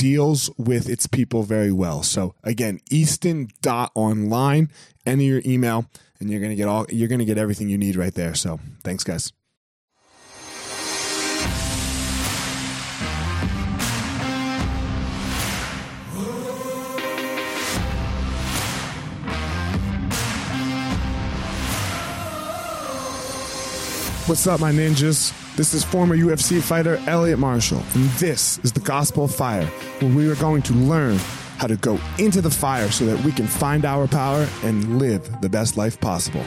deals with its people very well. So again, easton.online, enter your email and you're going to get all you're going to get everything you need right there. So, thanks guys. What's up, my ninjas? This is former UFC fighter Elliot Marshall, and this is the Gospel of Fire, where we are going to learn how to go into the fire so that we can find our power and live the best life possible.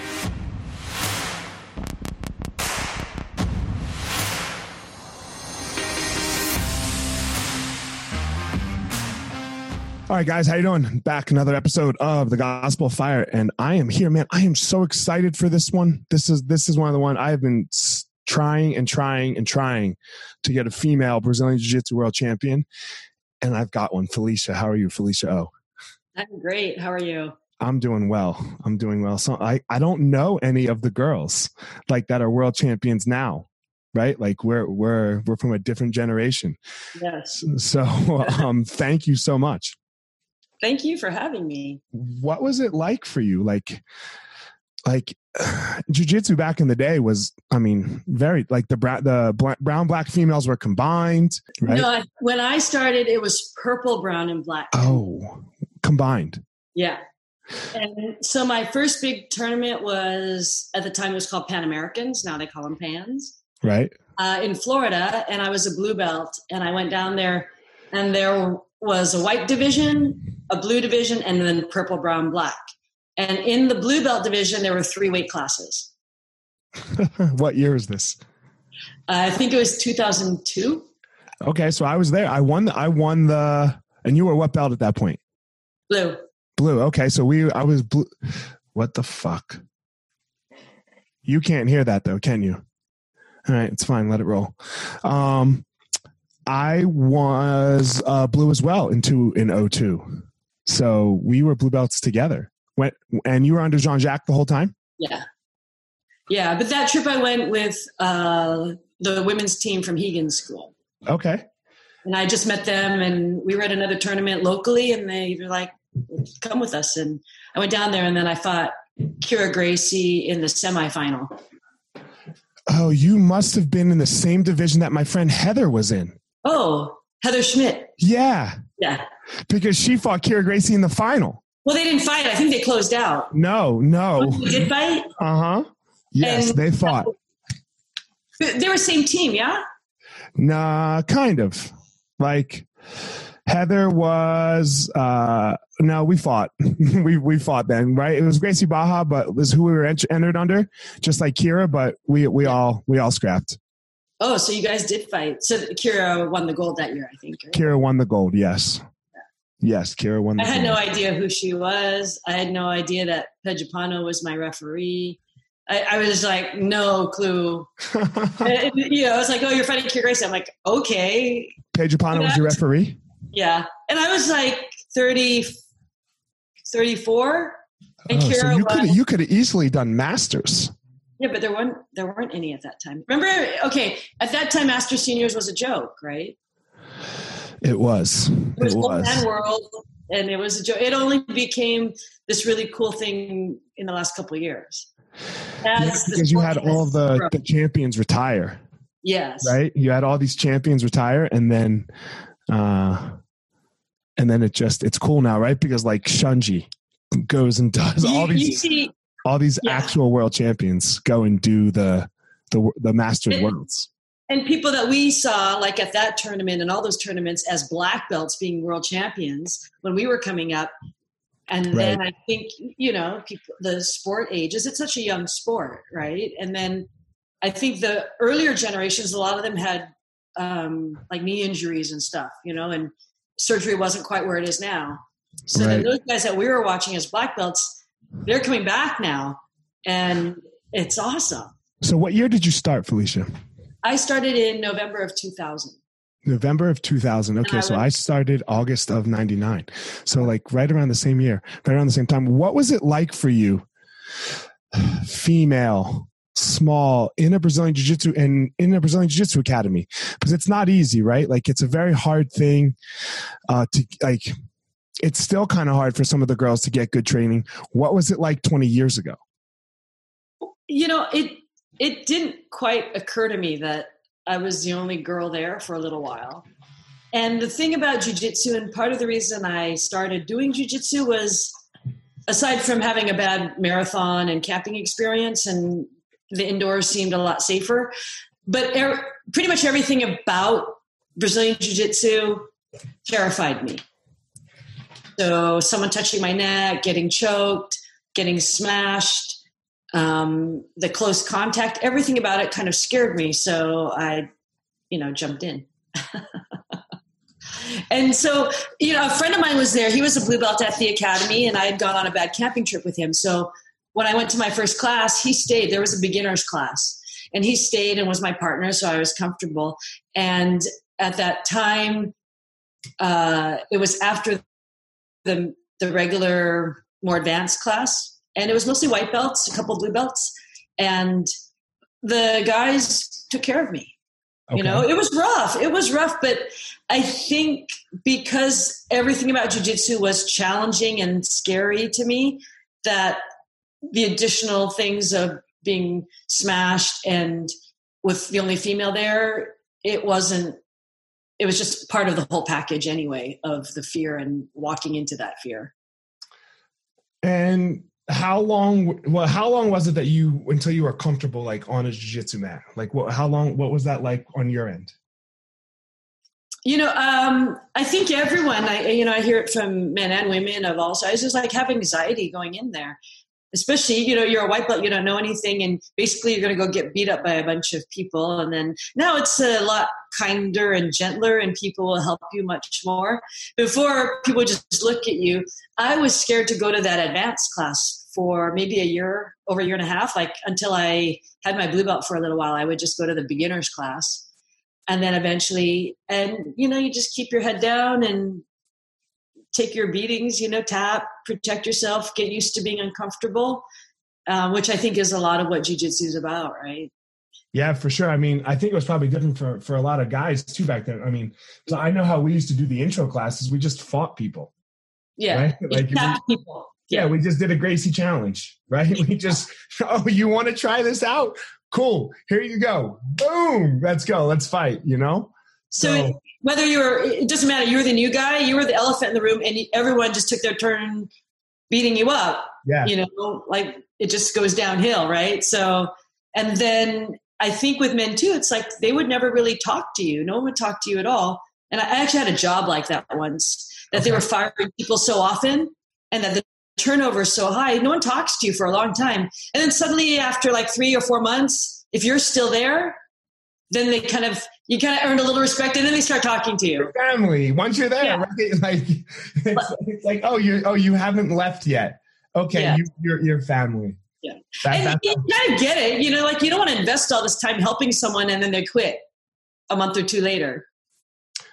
All right, guys, how you doing? Back another episode of the Gospel Fire, and I am here, man. I am so excited for this one. This is this is one of the one I have been trying and trying and trying to get a female Brazilian Jiu Jitsu world champion, and I've got one. Felicia, how are you, Felicia O? I'm great. How are you? I'm doing well. I'm doing well. So I, I don't know any of the girls like that are world champions now, right? Like we're we're we're from a different generation. Yes. So um, thank you so much. Thank you for having me. What was it like for you? Like like jujitsu back in the day was, I mean, very like the bra- the black, brown black females were combined, right? No, when I started, it was purple, brown, and black. Oh, combined. Yeah. And so my first big tournament was at the time it was called Pan Americans. Now they call them Pans. Right. Uh, in Florida, and I was a blue belt, and I went down there, and there was a white division, a blue division, and then purple, brown, black. And in the blue belt division, there were three weight classes. what year is this? Uh, I think it was 2002. Okay, so I was there. I won. The, I won the. And you were what belt at that point? Blue. Blue. Okay, so we. I was blue. What the fuck? You can't hear that though, can you? All right, it's fine. Let it roll. Um, I was uh, blue as well in two in 02. So we were blue belts together. Went and you were under Jean Jacques the whole time. Yeah, yeah. But that trip I went with uh, the women's team from Rigan School. Okay. And I just met them, and we were at another tournament locally, and they were like, "Come with us." And I went down there, and then I fought Kyra Gracie in the semifinal. Oh, you must have been in the same division that my friend Heather was in. Oh, Heather Schmidt. Yeah. Yeah. Because she fought Kyra Gracie in the final. Well, they didn't fight. I think they closed out. No, no. They did fight? Uh huh. Yes, and they fought. They were same team, yeah? Nah, kind of. Like Heather was uh no, we fought. we we fought then, right? It was Gracie Barra, but was who we were entered under, just like Kyra, but we we all we all scrapped. Oh, so you guys did fight. So Kyra won the gold that year, I think. Right? Kyra won the gold, yes. Yes, Kara won. I had no idea who she was. I had no idea that Pé de Pano was my referee. I, I was like, no clue. and, you know, I was like, oh, you're fighting Kyra Gracie. I'm like, okay. Pé de Pano was your referee? Yeah. And I was like 30, 34. And oh, Kyra so you could you could have easily done masters. Yeah, but there weren't there weren't any at that time. Remember? Okay, at that time, Master Seniors was a joke, right? It was. It was, it was. World, and it was a joke. It only became this really cool thing in the last couple of years. Yeah, because you had all the, the champions retire. Yes. Right? You had all these champions retire and then uh and then it just it's cool now, right? Because like Shunji goes and does all You- you these see, all these Yeah. actual world champions go and do the the the Masters It- Worlds. And people that we saw like at that tournament and all those tournaments as black belts being world champions when we were coming up. And then i think you know people the sport ages it's such a young sport right? And then i think the earlier generations a lot of them had um, like knee injuries and stuff you know and surgery wasn't quite where it is now. So then those guys that we were watching as black belts they're coming back now and it's awesome. So what year did you start, Felicia? I started in november of 2000 November of 2000. Okay, so I started August of 99. So like right around the same year, right around the same time. What was it like for you female small in a Brazilian jiu-jitsu and in a Brazilian jiu-jitsu academy? Because it's not easy, right? Like it's a very hard thing uh to like it's still kind of hard for some of the girls to get good training. What was it like 20 years ago? you know it it didn't quite occur to me that i was the only girl there for a little while. And the thing about jujitsu and part of the reason i started doing jujitsu was aside from having a bad marathon and camping experience and the indoors seemed a lot safer but er, pretty much everything about brazilian jiu-jitsu terrified me. So someone touching my neck getting choked getting smashed um, the close contact, everything about it kind of scared me. So I, you know, jumped in. and so, you know, a friend of mine was there. He was a blue belt at the academy, and I had gone on a bad camping trip with him. So when I went to my first class, he stayed. There was a beginner's class, and he stayed and was my partner, so I was comfortable. And at that time, uh, it was after the the regular, more advanced class and it was mostly white belts, a couple blue belts, and the guys took care of me. You know, it was rough. It was rough, but I think because everything about jujitsu was challenging and scary to me, that the additional things of being smashed and with the only female there, it wasn't. It was just part of the whole package anyway of the fear and walking into that fear. And how long well how long was it that you until you were comfortable like on a jiu-jitsu mat like what how long what was that like on your end You know, um, I think everyone, I, you know, I hear it from men and women of all sizes, like have anxiety going in there. Especially, you know, you're a white belt, you don't know anything, and basically you're going to go get beat up by a bunch of people. And then now it's a lot kinder and gentler, and people will help you much more. Before, people just look at you. I was scared to go to that advanced class for maybe a year, over a year and a half, like until I had my blue belt for a little while. I would just go to the beginner's class and then eventually and you know you just keep your head down and take your beatings you know tap protect yourself get used to being uncomfortable um, which i think is a lot of what jiu-jitsu is about right yeah for sure. I mean i think it was probably different for for a lot of guys too back then. I mean so i know how we used to do the intro classes. We just fought people. Yeah. Right? Like people. Yeah we just did a gracie challenge right? We just oh you want to try this out? Cool. Here you go. Boom. Let's go. Let's fight you know? So, So- whether you're it doesn't matter. You were the new guy. You were the elephant in the room and everyone just took their turn beating you up. Yeah. You know like it just goes downhill right? So and then i think with men too it's like they would never really talk to you no one would talk to you at all and i actually had a job like that once that they were firing people so often and that the turnover is so high no one talks to you for a long time and then suddenly after like three or four months if you're still there then they kind of you kind of earn a little respect, and then they start talking to you. Your family. Once you're there, Yeah. right? Like it's, it's like, oh, you oh you haven't left yet. Okay, Yeah. you, you're your family. Yeah. That, and that- you kind of get it, you know, like you don't want to invest all this time helping someone and then they quit a month or two later.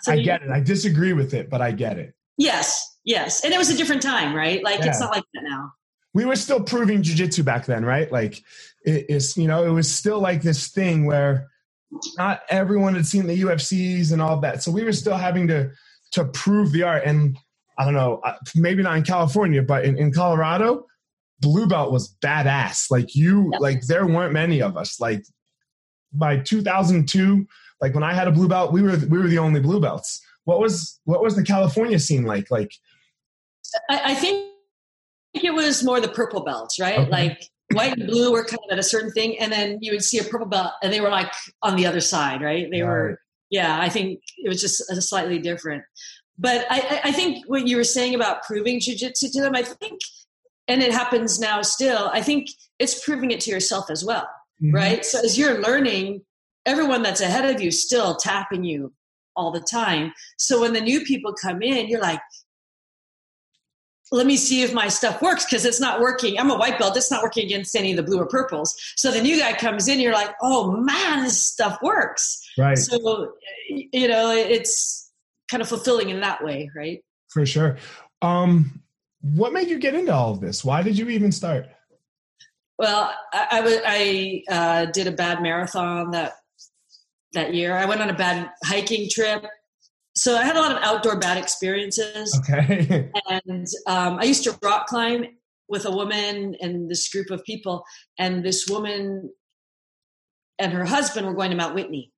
So I you- get it. I disagree with it, but I get it. Yes, yes, and it was a different time, right? Like Yeah. it's not like that now. we were still proving jujitsu back then, right? Like it is, you know, it was still like this thing where not everyone had seen the UFCs and all that. So we were still having to to prove the art. And I don't know, uh, maybe not in California, but in, in Colorado, blue belt was badass. Like you, Yep. like there weren't many of us. Like by 2002, like when I had a blue belt, we were we were the only blue belts. What was what was the California scene like? Like I, I think it was more the purple belts, right? Okay. Like white and blue were kind of at a certain thing, and then you would see a purple belt, and they were like on the other side, right? They Right. were, yeah. I think it was just a slightly different. But I, I- I think what you were saying about proving jujitsu to them, I think, and it happens now still. I think it's proving it to yourself as well, Mhm. right? So as you're learning, everyone that's ahead of you still tapping you all the time. So when the new people come in, you're like, let me see if my stuff works because it's not working. I'm a white belt. It's not working against any of the blue or purples. So the new guy comes in, you're like, oh man, this stuff works. right. So, you know, it's kind of fulfilling in that way, right? For sure. Um, what made you get into all of this? Why did you even start? Well, I, I, I uh, did a bad marathon that that year. I went on a bad hiking trip. So I had a lot of outdoor bad experiences. Okay. and um, I used to rock climb with a woman and this group of people, and this woman and her husband were going to Mount Whitney,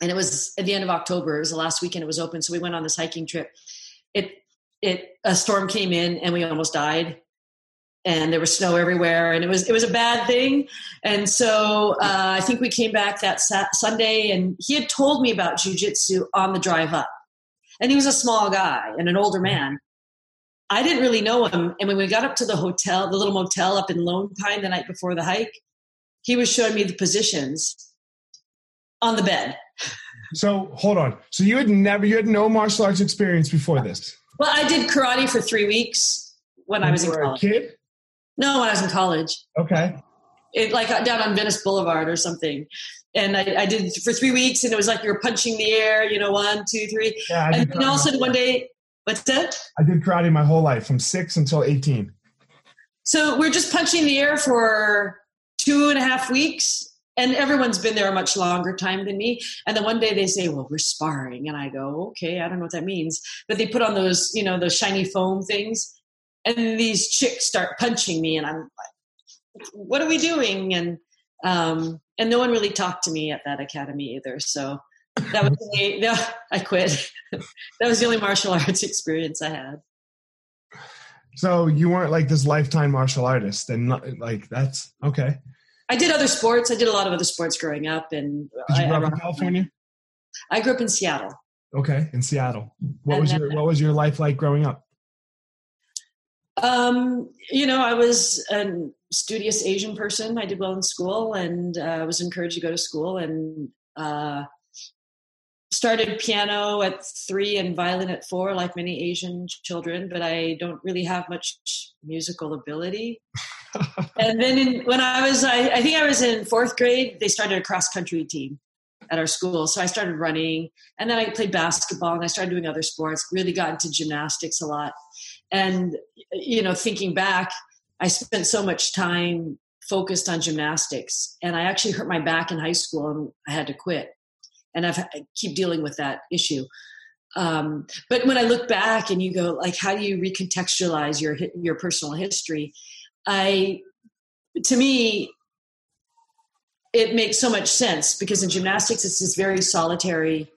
and it was at the end of October. It was the last weekend it was open, so we went on this hiking trip. It it a storm came in, and we almost died. And there was snow everywhere, and it was it was a bad thing. And so uh, I think we came back that sat- Sunday, and he had told me about jujitsu on the drive up and he was a small guy and an older man. I didn't really know him. And when we got up to the hotel, the little motel up in Lone Pine the night before the hike, he was showing me the positions on the bed. so hold on. So you had never, you had no martial arts experience before this. Well, I did karate for three weeks when I was in You were a college. kid. No, when I was in college, Okay. it, like uh, down on Venice Boulevard or something. And I, I did for three weeks, and it was like you were punching the air, you know, one, two, three. Yeah. And then all of a sudden one day, what's that? I did karate my whole life from six until 18. So we're just punching the air for two and a half weeks, and everyone's been there a much longer time than me. And then one day they say, "Well, we're sparring," and I go, "Okay, I don't know what that means." But they put on those, you know, those shiny foam things, and these chicks start punching me, and I'm like, "What are we doing?" And um, and no one really talked to me at that academy either. So that was the no, I quit. that was the only martial arts experience I had. So you weren't like this lifetime martial artist, and not, like that's okay. I did other sports. I did a lot of other sports growing up, and Did you I, grow I up in California? I grew up in Seattle. Okay, in Seattle. What And was then- your What was your life like growing up? Um, you know, I was a studious Asian person. I did well in school, and uh, was encouraged to go to school, and uh, started piano at three and violin at four, like many Asian children. But I don't really have much musical ability. and then in, when I was, I, I think I was in fourth grade, they started a cross country team at our school. So I started running and then I played basketball and I started doing other sports, really got into gymnastics a lot. And, you know, thinking back, I spent so much time focused on gymnastics and I actually hurt my back in high school and I had to quit. And I've, I keep dealing with that issue. Um, but when I look back and you go, like, how do you recontextualize your, your personal history? I, to me, it makes so much sense because in gymnastics, it's this very solitary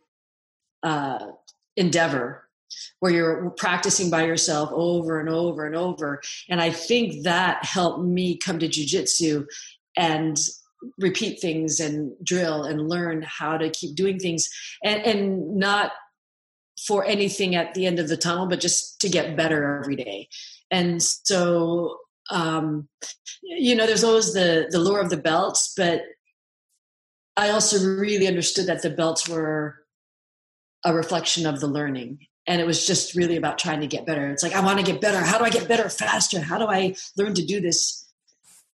uh, endeavor where you're practicing by yourself over and over and over. And I think that helped me come to jujitsu and repeat things and drill and learn how to keep doing things and, and not for anything at the end of the tunnel, but just to get better every day. And so, um, you know, there's always the, the lure of the belts, but I also really understood that the belts were a reflection of the learning. And it was just really about trying to get better. It's like, I want to get better. How do I get better faster? How do I learn to do this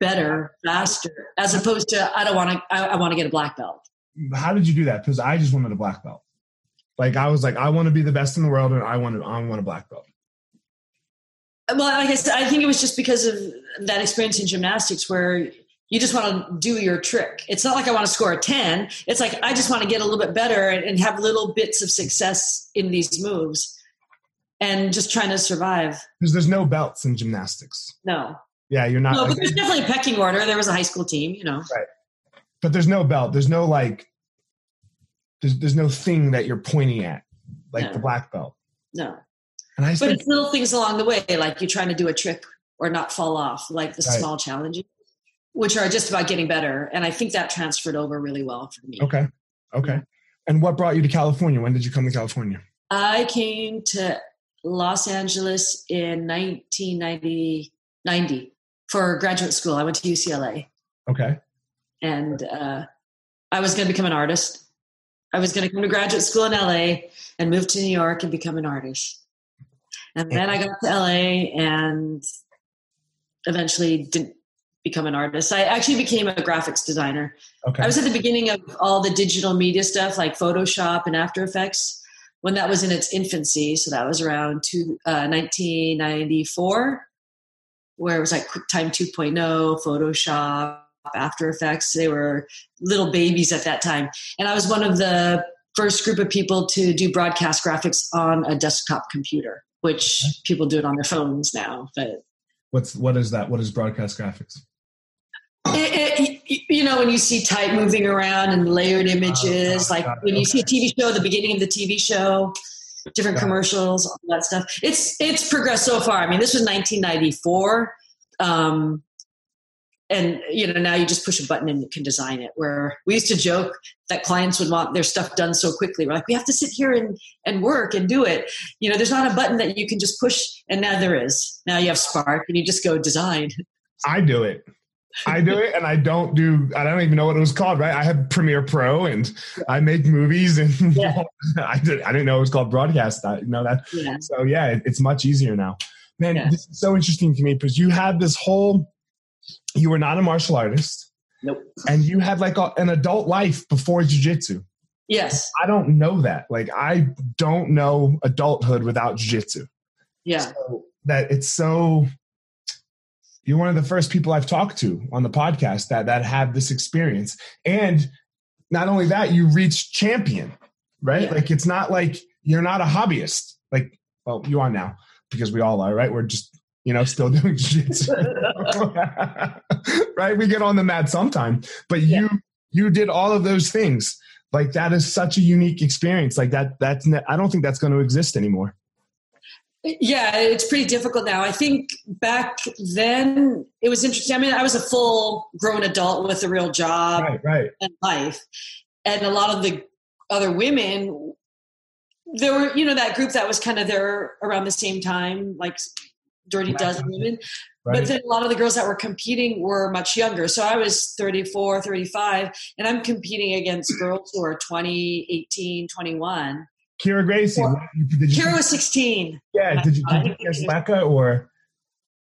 better, faster, as opposed to, I don't want to, I, I want to get a black belt. How did you do that? Because I just wanted a black belt. Like I was like, I want to be the best in the world and I want to, I want a black belt. Well, I guess I think it was just because of that experience in gymnastics where you just want to do your trick. It's not like I want to score a 10. It's like I just want to get a little bit better and, have little bits of success in these moves and just trying to survive. Because there's no belts in gymnastics. No. Yeah, you're not. No, but there's definitely a pecking order. There was a high school team, you know. Right. But there's no belt. There's no like, there's, there's no thing that you're pointing at, like no. the black belt. No. And I but it's little things along the way, like you're trying to do a trick or not fall off, like the right. small challenges which are just about getting better. And I think that transferred over really well for me. Okay. Okay. And what brought you to California? When did you come to California? I came to Los Angeles in 1990 90 for graduate school. I went to UCLA. Okay. And uh, I was going to become an artist. I was going to come to graduate school in LA and move to New York and become an artist. And then I got to LA and eventually didn't become an artist. I actually became a graphics designer. Okay. I was at the beginning of all the digital media stuff like Photoshop and After Effects when that was in its infancy. So that was around two, uh, 1994, where it was like QuickTime 2.0, Photoshop, After Effects. They were little babies at that time. And I was one of the first group of people to do broadcast graphics on a desktop computer, which people do it on their phones now. But what's what is that? What is broadcast graphics? It, it, you know, when you see type moving around and layered oh, images, like when you see a TV show, the beginning of the TV show, different commercials, all that stuff. It's it's progressed so far. I mean, this was 1994, um, and you know now you just push a button and you can design it. Where we used to joke that clients would want their stuff done so quickly. We're like, we have to sit here and and work and do it. You know, there's not a button that you can just push, and now there is. Now you have Spark, and you just go design. I do it. I do it and I don't do, I don't even know what it was called, right? I have Premiere Pro and I make movies and yeah. I, did, I didn't know it was called broadcast. I know that. Yeah. So yeah, it, it's much easier now. Man, this is so interesting to me because you had this whole, you were not a martial artist. Nope. And you had like a, an adult life before jujitsu. Yes. I don't know that. Like I don't know adulthood without jujitsu. Yeah. So that it's so you're one of the first people I've talked to on the podcast that that have this experience. And not only that, you reach champion, right? Yeah. Like it's not like you're not a hobbyist. Like, well, you are now because we all are, right? We're just, you know, still doing jiu-jitsu. right? We get on the mat sometime. But yeah. you you did all of those things. Like that is such a unique experience. Like that that's I don't think that's going to exist anymore. Yeah, it's pretty difficult now. I think back then it was interesting. I mean, I was a full grown adult with a real job right, right. and life. And a lot of the other women, there were, you know, that group that was kind of there around the same time, like Dirty right. Dozen women. Right. But then a lot of the girls that were competing were much younger. So I was 34, 35, and I'm competing against girls who are 20, 18, 21 Kyra Gracie. Well, Kyra was 16. Yeah. Did you, did you guess Leka or?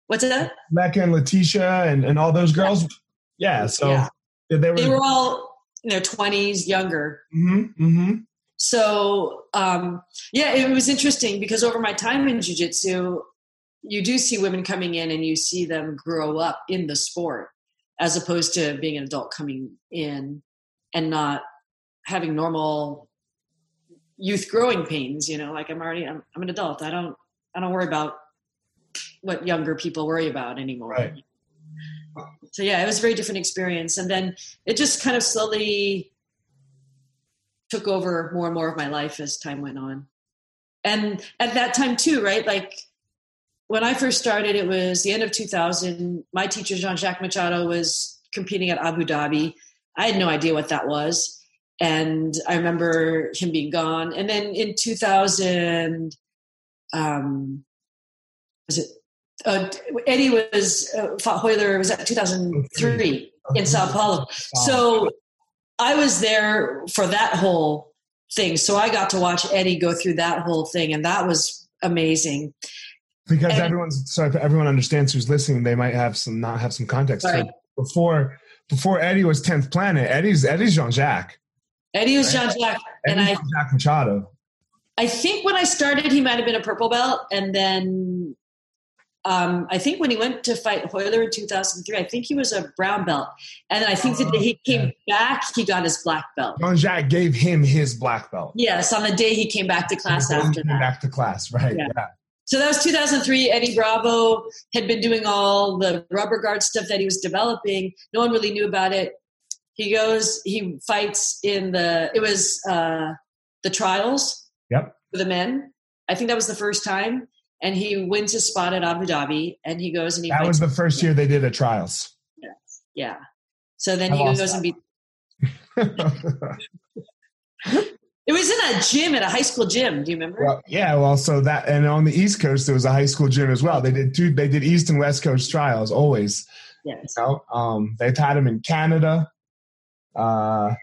What's that? Leka and Letitia and, and all those girls? Yeah. So yeah. They, were, they were all in their 20s, younger. Mm-hmm, mm-hmm. So, um, yeah, it was interesting because over my time in Jiu Jitsu, you do see women coming in and you see them grow up in the sport as opposed to being an adult coming in and not having normal youth growing pains you know like i'm already I'm, I'm an adult. I don't i don't worry about what younger people worry about anymore. Right. so yeah it was a very different experience. And then it just kind of slowly took over more and more of my life as time went on. And at that time too right? Like when i first started it was the end of 2000 my teacher jean-jacques machado was competing at abu dhabi. I had no idea what that was and I remember him being gone. And then in 2000, um, was it? Uh, Eddie was uh, fought Royler was at 2003 in Sao Paulo. So I was there for that whole thing. So I got to watch Eddie go through that whole thing, and that was amazing. Because And- everyone's so if everyone understands who's listening, they might have some not have some context. Right. So before before Eddie was tenth planet, Eddie's Eddie's Jean Jacques. Eddie was Jean Jacques, and I, Jacques Machado. I think when I started, he might have been a purple belt, and then um, I think when he went to fight Royler in 2003, I think he was a brown belt, and I think that Oh, he came back, he got his black belt. Jean Jacques gave him his black belt. Yes, on the day he came back to class after that. Back to class, right? Yeah. Yeah. So that was 2003. Eddie Bravo had been doing all the rubber guard stuff that he was developing. No one really knew about it. He goes, he fights in the, it was uh, the trials Yep. for the men. I think that was the first time. And he wins his spot at Abu Dhabi and he goes and he That was the first year they did a trials. yeah. yeah. So then I he goes that and beat. It was in a gym at a high school gym. Do you remember? well, yeah, well, so that and on the East Coast there was a high school gym as well. They did two. They did East and West Coast trials always. yes. You know? um, they've had them in Canada. Uh,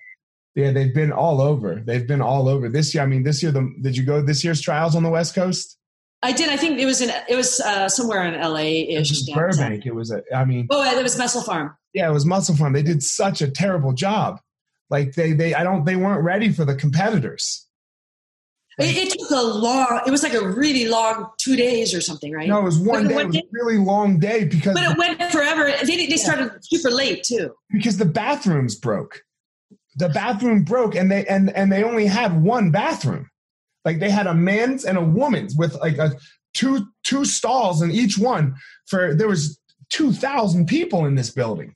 yeah, they've been all over. They've been all over this year. I mean, this year, the, did you go this year's trials on the West Coast? I did. I think it was in, it was uh, somewhere in LA ish. Burbank. It was a. I mean, Oh, it was Muscle Farm. yeah, it was Muscle Farm. They did such a terrible job. Like they, they, I don't, they weren't ready for the competitors. It, it took a long. It was like a really long two days or something, right? No, it was one day. It was a really long day because but it went forever. They they started super late too. because the bathrooms broke. The bathroom broke, and they and and they only had one bathroom. Like they had a man's and a woman's with like a two two stalls in each one. For there was two thousand people in this building,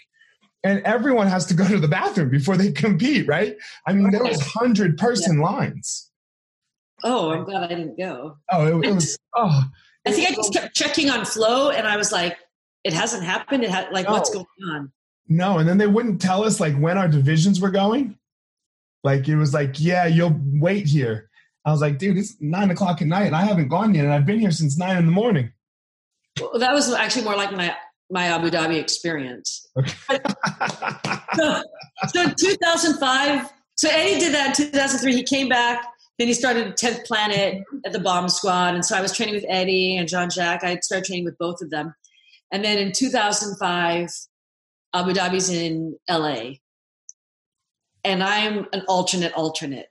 and everyone has to go to the bathroom before they compete. Right? I mean, there was hundred person lines. Oh, I'm um, glad I didn't go. Oh, it, it was. Oh, I think I just kept checking on flow, and I was like, "It hasn't happened. It had like what's going on?" No, and then they wouldn't tell us like when our divisions were going. Like it was like, yeah, you'll wait here. I was like, dude, it's nine o'clock at night and I haven't gone yet, and I've been here since nine in the morning. Well, that was actually more like my my Abu Dhabi experience. so, so in 2005, so Eddie did that in 2003. He came back. Then he started 10th Planet at the Bomb Squad. And so I was training with Eddie and Jean Jacques. I started training with both of them. And then in 2005, Abu Dhabi's in LA. And I'm an alternate alternate.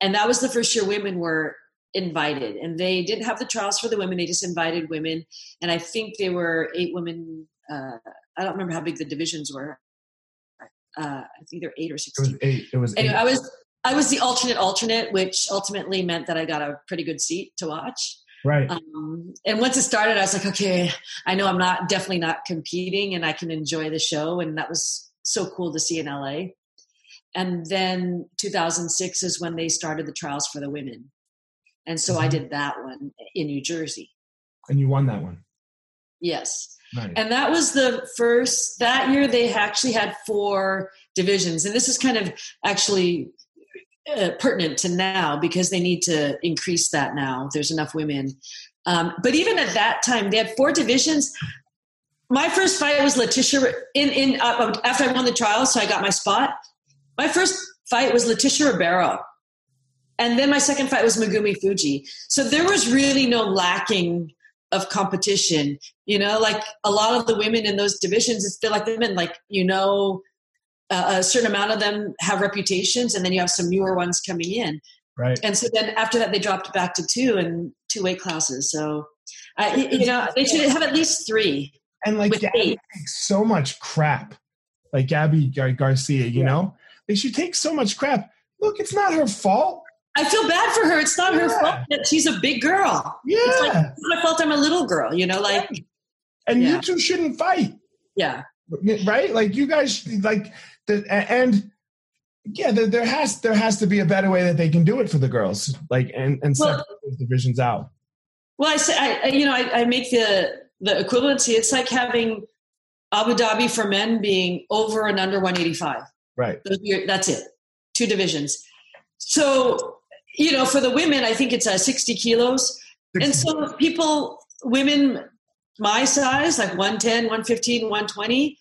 And that was the first year women were invited. And they didn't have the trials for the women, they just invited women. And I think they were eight women. Uh, I don't remember how big the divisions were. Uh, I think they're eight or sixteen. it was eight. It was anyway, eight. I was I was the alternate alternate, which ultimately meant that I got a pretty good seat to watch. right. Um, and once it started, I was like, okay, I know I'm not definitely not competing, and I can enjoy the show, and that was so cool to see in LA. And then 2006 is when they started the trials for the women, and so I Mhm. did that one in New Jersey. and you won that one. Yes. Nice. And that was the first, that year they actually had four divisions. And this is kind of actually uh, pertinent to now because they need to increase that now. There's enough women. Um, but even at that time, they had four divisions. My first fight was Letitia in, in uh, after I won the trial, so I got my spot. My first fight was Letitia Ribeiro. And then my second fight was Megumi Fujii. So there was really no lacking of competition. You know, like a lot of the women in those divisions, it's feel like the men, like, you know, uh, a certain amount of them have reputations and then you have some newer ones coming in. right. And so then after that, they dropped back to two and two weight classes. So, I, you know, they should have at least three. And like with Gabby eight. takes so much crap. Like Gabby Gar- Garcia, you know? Like she takes so much crap. Look, it's not her fault. I feel bad for her. It's not her fault that she's a big girl. Yeah. It's like it's my fault I'm a little girl, you know, like, and Yeah. you two shouldn't fight. yeah. right? Like you guys, like and yeah, there, there has there has to be a better way that they can do it for the girls, like and and Well- separate those divisions out. Well, I say, I, you know, I, I make the the equivalency. It's like having Abu Dhabi for men being over and under 185. Right. Those are your- That's it. Two divisions. So, you know, for the women, I think it's uh, 60 kilos. And so people, women my size, like 110, 115, 120,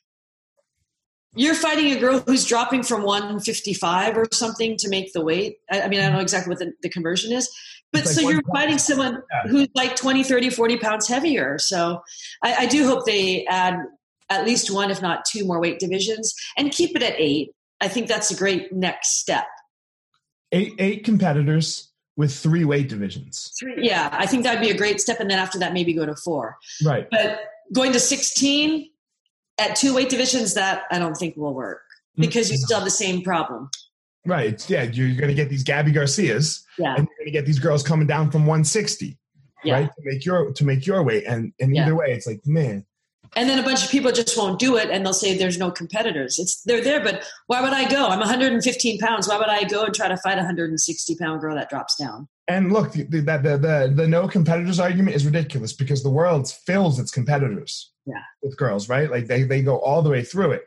you're fighting a girl who's dropping from 155 or something to make the weight. I, I mean, I don't know exactly what the, the conversion is, but like so you're fighting someone who's like 20, 30, 40 pounds heavier. So I, I do hope they add at least one, if not two more weight divisions and keep it at eight. I think that's a great next step. Eight eight competitors with three weight divisions. Three, yeah, I think that'd be a great step. And then after that, maybe go to four. Right. But going to 16 at two weight divisions, that I don't think will work mm-hmm. because you still have the same problem. Right. Yeah, you're going to get these Gabby Garcias, Yeah. and you're going to get these girls coming down from 160, Yeah. right, to make your to make your weight. And and Yeah. either way, it's like, man, And then a bunch of people just won't do it and they'll say there's no competitors. It's they're there, but why would I go? I'm 115 pounds. Why would I go and try to fight a 160 pound girl that drops down? And look, the, the, the, the, the no competitors argument is ridiculous because the world fills its competitors Yeah. with girls, right? Like they, they go all the way through it.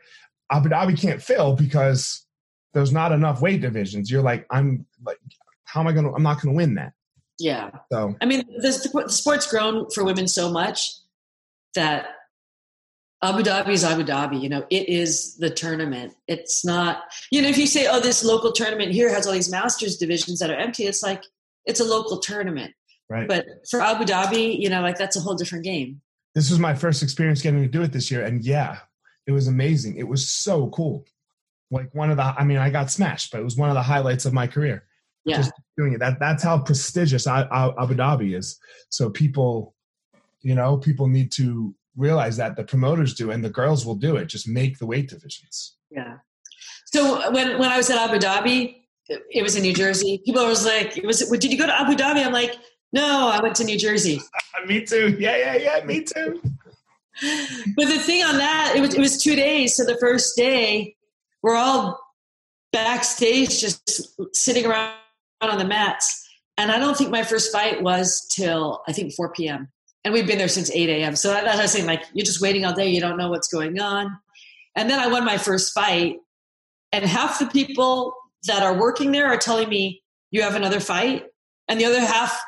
Abu Dhabi can't fill because there's not enough weight divisions. You're like, I'm like, how am I going to, I'm not going to win that. Yeah. So, I mean, the, the sport's grown for women so much that Abu Dhabi is Abu Dhabi. You know, it is the tournament. It's not, you know, if you say, oh, this local tournament here has all these masters divisions that are empty, it's like, it's a local tournament. right. But for Abu Dhabi, you know, like that's a whole different game. this was my first experience getting to do it this year. And yeah, it was amazing. It was so cool. Like one of the, I mean, I got smashed, but it was one of the highlights of my career. Yeah. just doing it. That that's how prestigious Abu Dhabi is. So people, you know, people need to realize that the promoters do, and the girls will do it. Just make the weight divisions. Yeah. So when when I was at Abu Dhabi, it, was in New Jersey. People was like, "It was did you go to Abu Dhabi?" I'm like, "No, I went to New Jersey." me too. Yeah, yeah, yeah. Me too. But the thing on that, it was it was two days. So the first day, we're all backstage, just sitting around on the mats, and I don't think my first fight was till I think 4 p.m. And we've been there since 8 a.m. So that's I was saying. Like you're just waiting all day. You don't know what's going on. And then I won my first fight, and half the people that are working there are telling me you have another fight, and the other half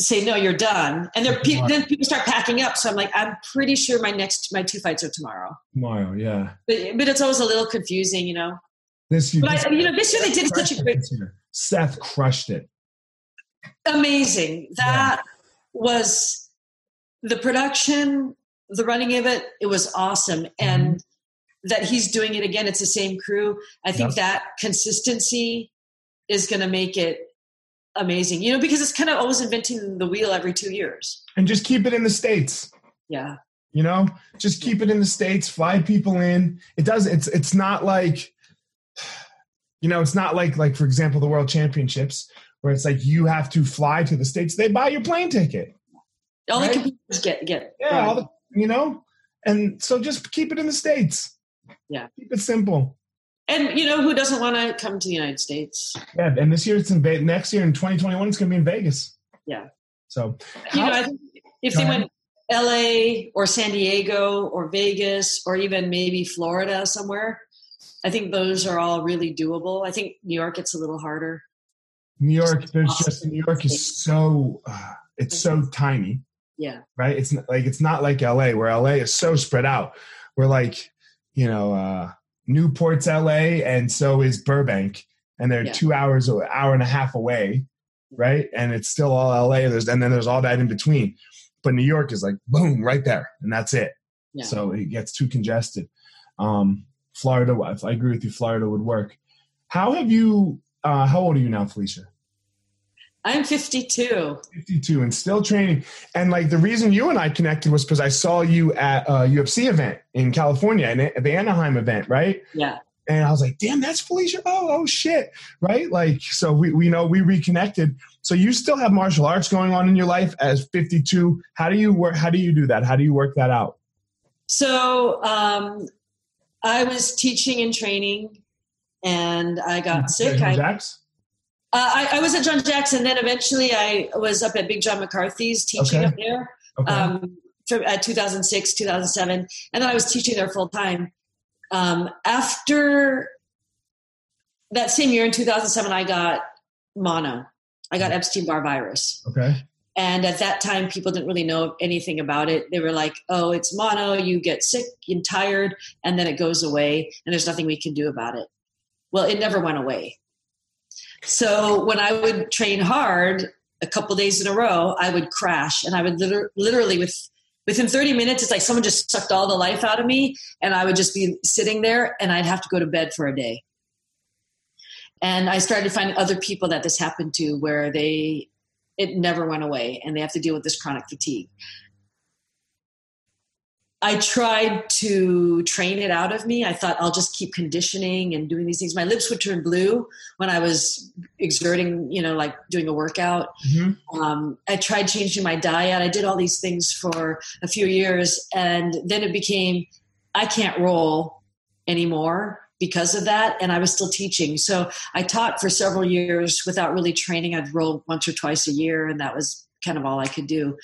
say no, you're done. And they're, pe- then people start packing up. So I'm like, I'm pretty sure my next my two fights are tomorrow. Tomorrow, yeah. But but it's always a little confusing, you know. This, But I, you know, this year they did such a great, Seth crushed it. amazing. That was the production, the running of it. It was awesome, and mm-hmm. That he's doing it again. It's the same crew. I think Yep. that consistency is going to make it amazing. You know, because it's kind of always inventing the wheel every two years. And just keep it in the states. Yeah, You know, just keep it in the states. Fly people in. It does. It's it's not like, you know, it's not like like for example the World Championships where it's like you have to fly to the states. They buy your plane ticket. all Right. the computers get get. Yeah, all the, you know, and so just keep it in the states. Yeah. keep it simple. and you know who doesn't want to come to the United States? Yeah, and this year it's in Ve- next year in 2021 it's going to be in Vegas. Yeah. So you know, how- I think if they ahead. went LA or San Diego or Vegas or even maybe Florida somewhere, I think those are all really doable. I think New York it's a little harder. New York, there's just New York is so uh, it's so tiny, Yeah. right? It's not, like it's not like LA where LA is so spread out. We're like, you know, uh, Newport's LA, and so is Burbank, and they're Yeah. two hours, an hour and a half away, right? And it's still all LA. There's and then there's all that in between. But New York is like boom, right there, and that's it. Yeah. So it gets too congested. Um, Florida, I agree with you. Florida would work. How have you? Uh, how old are you now, Felicia? I'm 52. 52 and still training. And like the reason you and I connected was because I saw you at a UFC event in California, and at the Anaheim event, right? Yeah. And I was like, damn, that's Felicia. Oh, oh shit. Right? Like, so we, we know we reconnected. So you still have martial arts going on in your life as 52. How do you work? How do you do that? How do you work that out? So um, I was teaching and training and I got sick. I, uh, I, I was at John Jackson. Then eventually I was up at Big John McCarthy's teaching Okay. up there. Okay. um, from uh, 2006, 2007, and then I was teaching there full time. Um, after that same year in 2007, I got mono. I got Epstein Barr virus, okay. And at that time, people didn't really know anything about it. They were like, oh, it's mono, you get sick and tired, and then it goes away, and there's nothing we can do about it. Well, it never went away. So when I would train hard a couple days in a row, I would crash, and I would liter- literally, with within 30 minutes, it's like someone just sucked all the life out of me, and I would just be sitting there, and I'd have to go to bed for a day. And I started finding other people that this happened to, where they it never went away and they have to deal with this chronic fatigue. I tried to train it out of me. I thought I'll just keep conditioning and doing these things. My lips would turn blue when I was exerting, you know, like doing a workout. Mm-hmm. Um, I tried changing my diet. I did all these things for a few years. And then it became, I can't roll anymore because of that and i was still teaching so i taught for several years without really training i'd roll once or twice a year and that was kind of all i could do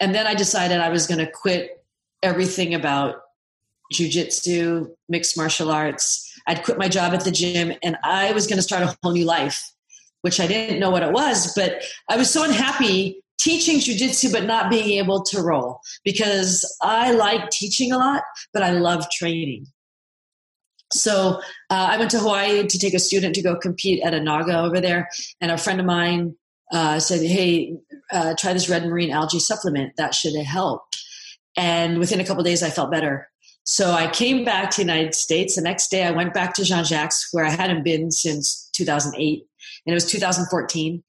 and then i decided i was going to quit everything about jiu-jitsu mixed martial arts i'd quit my job at the gym and i was going to start a whole new life which i didn't know what it was but i was so unhappy teaching jiu-jitsu but not being able to roll because i like teaching a lot but i love training so uh, I went to Hawaii to take a student to go compete at a Naga over there, and a friend of mine uh, said, "Hey, uh, try this red marine algae supplement. That should help." And within a couple days, I felt better. So I came back to the United States. The next day, I went back to Jean Jacques, where I hadn't been since 2008, and it was 2014.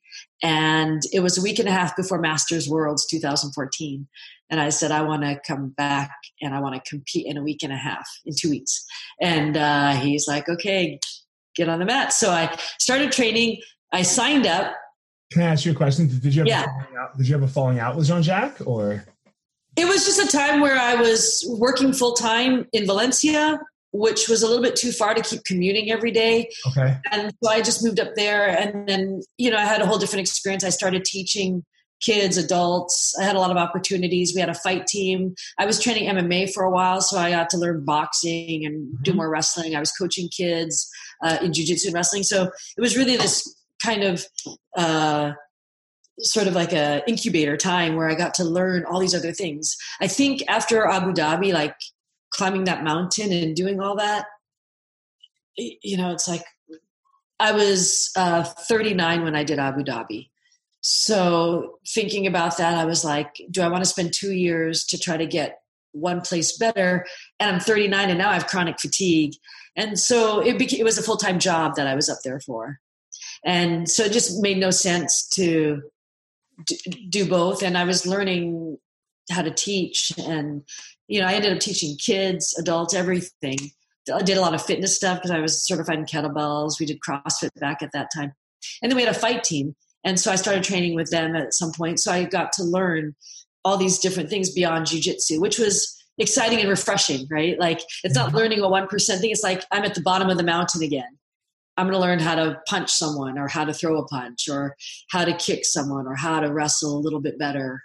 And it was a week and a half before Masters Worlds 2014. And I said, I want to come back and I want to compete in a week and a half, in two weeks. And uh, he's like, okay, get on the mat. So I started training. I signed up. Can I ask you a question? Did you have yeah. a Did you have a falling out with Jean Jacques or? It was just a time where I was working full time in Valencia, which was a little bit too far to keep commuting every day. Okay. And so I just moved up there, and then you know I had a whole different experience. I started teaching kids, adults. I had a lot of opportunities. We had a fight team. I was training MMA for a while, so I got to learn boxing and mm-hmm. do more wrestling. I was coaching kids uh, in jiu-jitsu and wrestling. So it was really this kind of uh, sort of like a incubator time where I got to learn all these other things. I think after Abu Dhabi, like climbing that mountain and doing all that, you know, it's like I was uh, 39 when I did Abu Dhabi. So thinking about that, I was like, do I want to spend two years to try to get one place better? And I'm 39 and now I have chronic fatigue. And so it, became, it was a full time job that I was up there for. And so it just made no sense to do both. And I was learning how to teach. And, you know, I ended up teaching kids, adults, everything. I did a lot of fitness stuff because I was certified in kettlebells. We did CrossFit back at that time. And then we had a fight team. And so I started training with them at some point. So I got to learn all these different things beyond jujitsu, which was exciting and refreshing, right? Like it's not mm-hmm. learning a 1% thing. It's like I'm at the bottom of the mountain again. I'm going to learn how to punch someone or how to throw a punch or how to kick someone or how to wrestle a little bit better.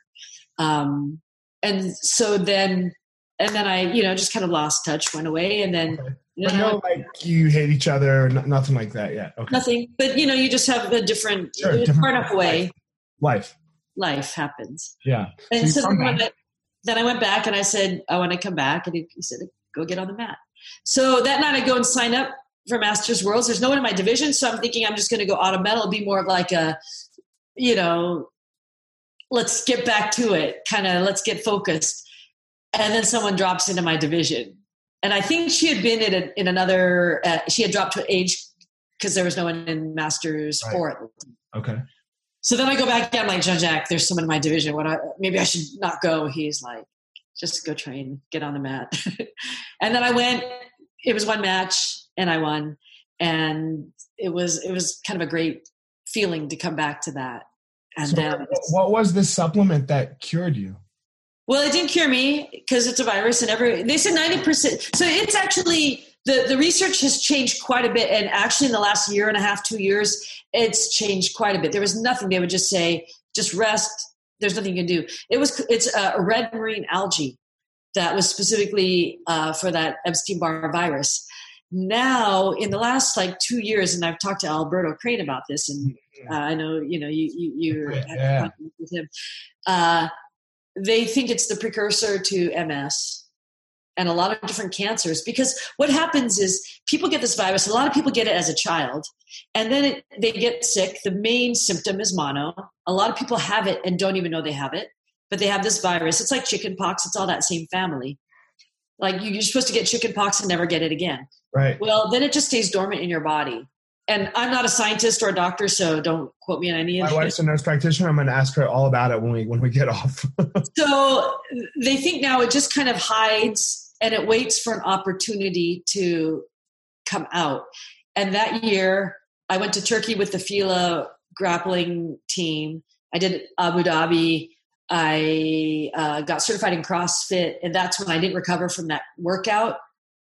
Um, and so then, and then I, you know, just kind of lost touch, went away. And then okay. But no, like you hate each other, nothing like that yet. Okay. Nothing, but you know, you just have a different, sure, different far enough away. Life. Life happens. Yeah. And so, so then, I, then, I, went back and I said, I want to come back. And he said, go get on the mat. So that night I go and sign up for Masters Worlds. There's no one in my division. So I'm thinking I'm just going to go auto medal, be more of like a, you know, let's get back to it, kind of let's get focused. And then someone drops into my division and I think she had been in, a, in another. Uh, she had dropped to age because there was no one in Masters right. four. Okay. So then I go back. I'm like Jean Jacques. There's someone in my division. What? I, maybe I should not go. He's like, just go train, get on the mat. and then I went. It was one match, and I won. And it was it was kind of a great feeling to come back to that. And so then, what was the supplement that cured you? Well, it didn't cure me because it's a virus, and every they said ninety percent. So it's actually the the research has changed quite a bit, and actually in the last year and a half, two years, it's changed quite a bit. There was nothing they would just say, just rest. There's nothing you can do. It was it's a red marine algae that was specifically uh, for that Epstein Barr virus. Now in the last like two years, and I've talked to Alberto Crane about this, and uh, I know you know you you you yeah. with him. Uh, they think it's the precursor to MS and a lot of different cancers because what happens is people get this virus a lot of people get it as a child and then it, they get sick. The main symptom is mono. A lot of people have it and don't even know they have it but they have this virus. It's like chicken pox it's all that same family like you're supposed to get chicken pox and never get it again. Right. Well then it just stays dormant in your body. And i'm not a scientist or a doctor so don't quote me on any of my wife's a nurse practitioner. I'm going to ask her all about it when we when we get off. So they think now it just kind of hides and it waits for an opportunity to come out. And that year i went to turkey with the fila grappling team. I did abu dhabi i uh, got certified in crossfit and that's when i didn't recover from that workout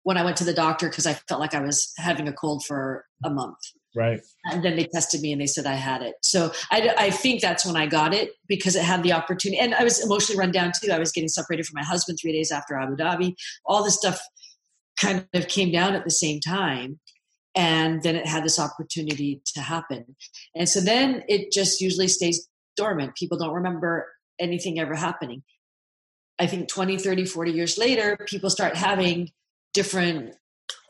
when I went to the doctor because I felt like I was having a cold for a month. Right. And then they tested me and they said I had it. So I, I think that's when I got it because it had the opportunity. And I was emotionally run down too. I was getting separated from my husband three days after Abu Dhabi. All this stuff kind of came down at the same time. And then it had this opportunity to happen. And so then it just usually stays dormant. People don't remember anything ever happening. I think 20, 30, 40 years later, people start having different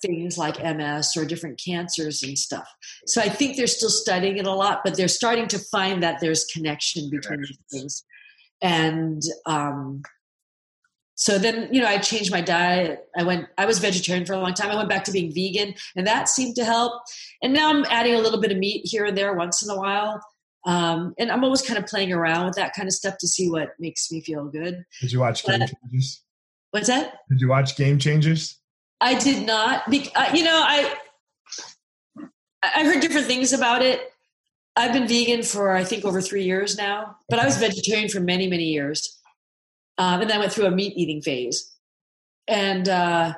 things like MS or different cancers and stuff. So I think they're still studying it a lot, but they're starting to find that there's connection between these things. And um, so then, you know, I changed my diet. I went, I was vegetarian for a long time. I went back to being vegan, and that seemed to help. And now I'm adding a little bit of meat here and there once in a while. Um, and I'm always kind of playing around with that kind of stuff to see what makes me feel good. Did you watch Game Changers? What's that? Did you watch Game Changers? I did not. Be, uh, you know, I I heard different things about it. I've been vegan for I think over three years now, but I was vegetarian for many many years, um, and then I went through a meat eating phase, and uh,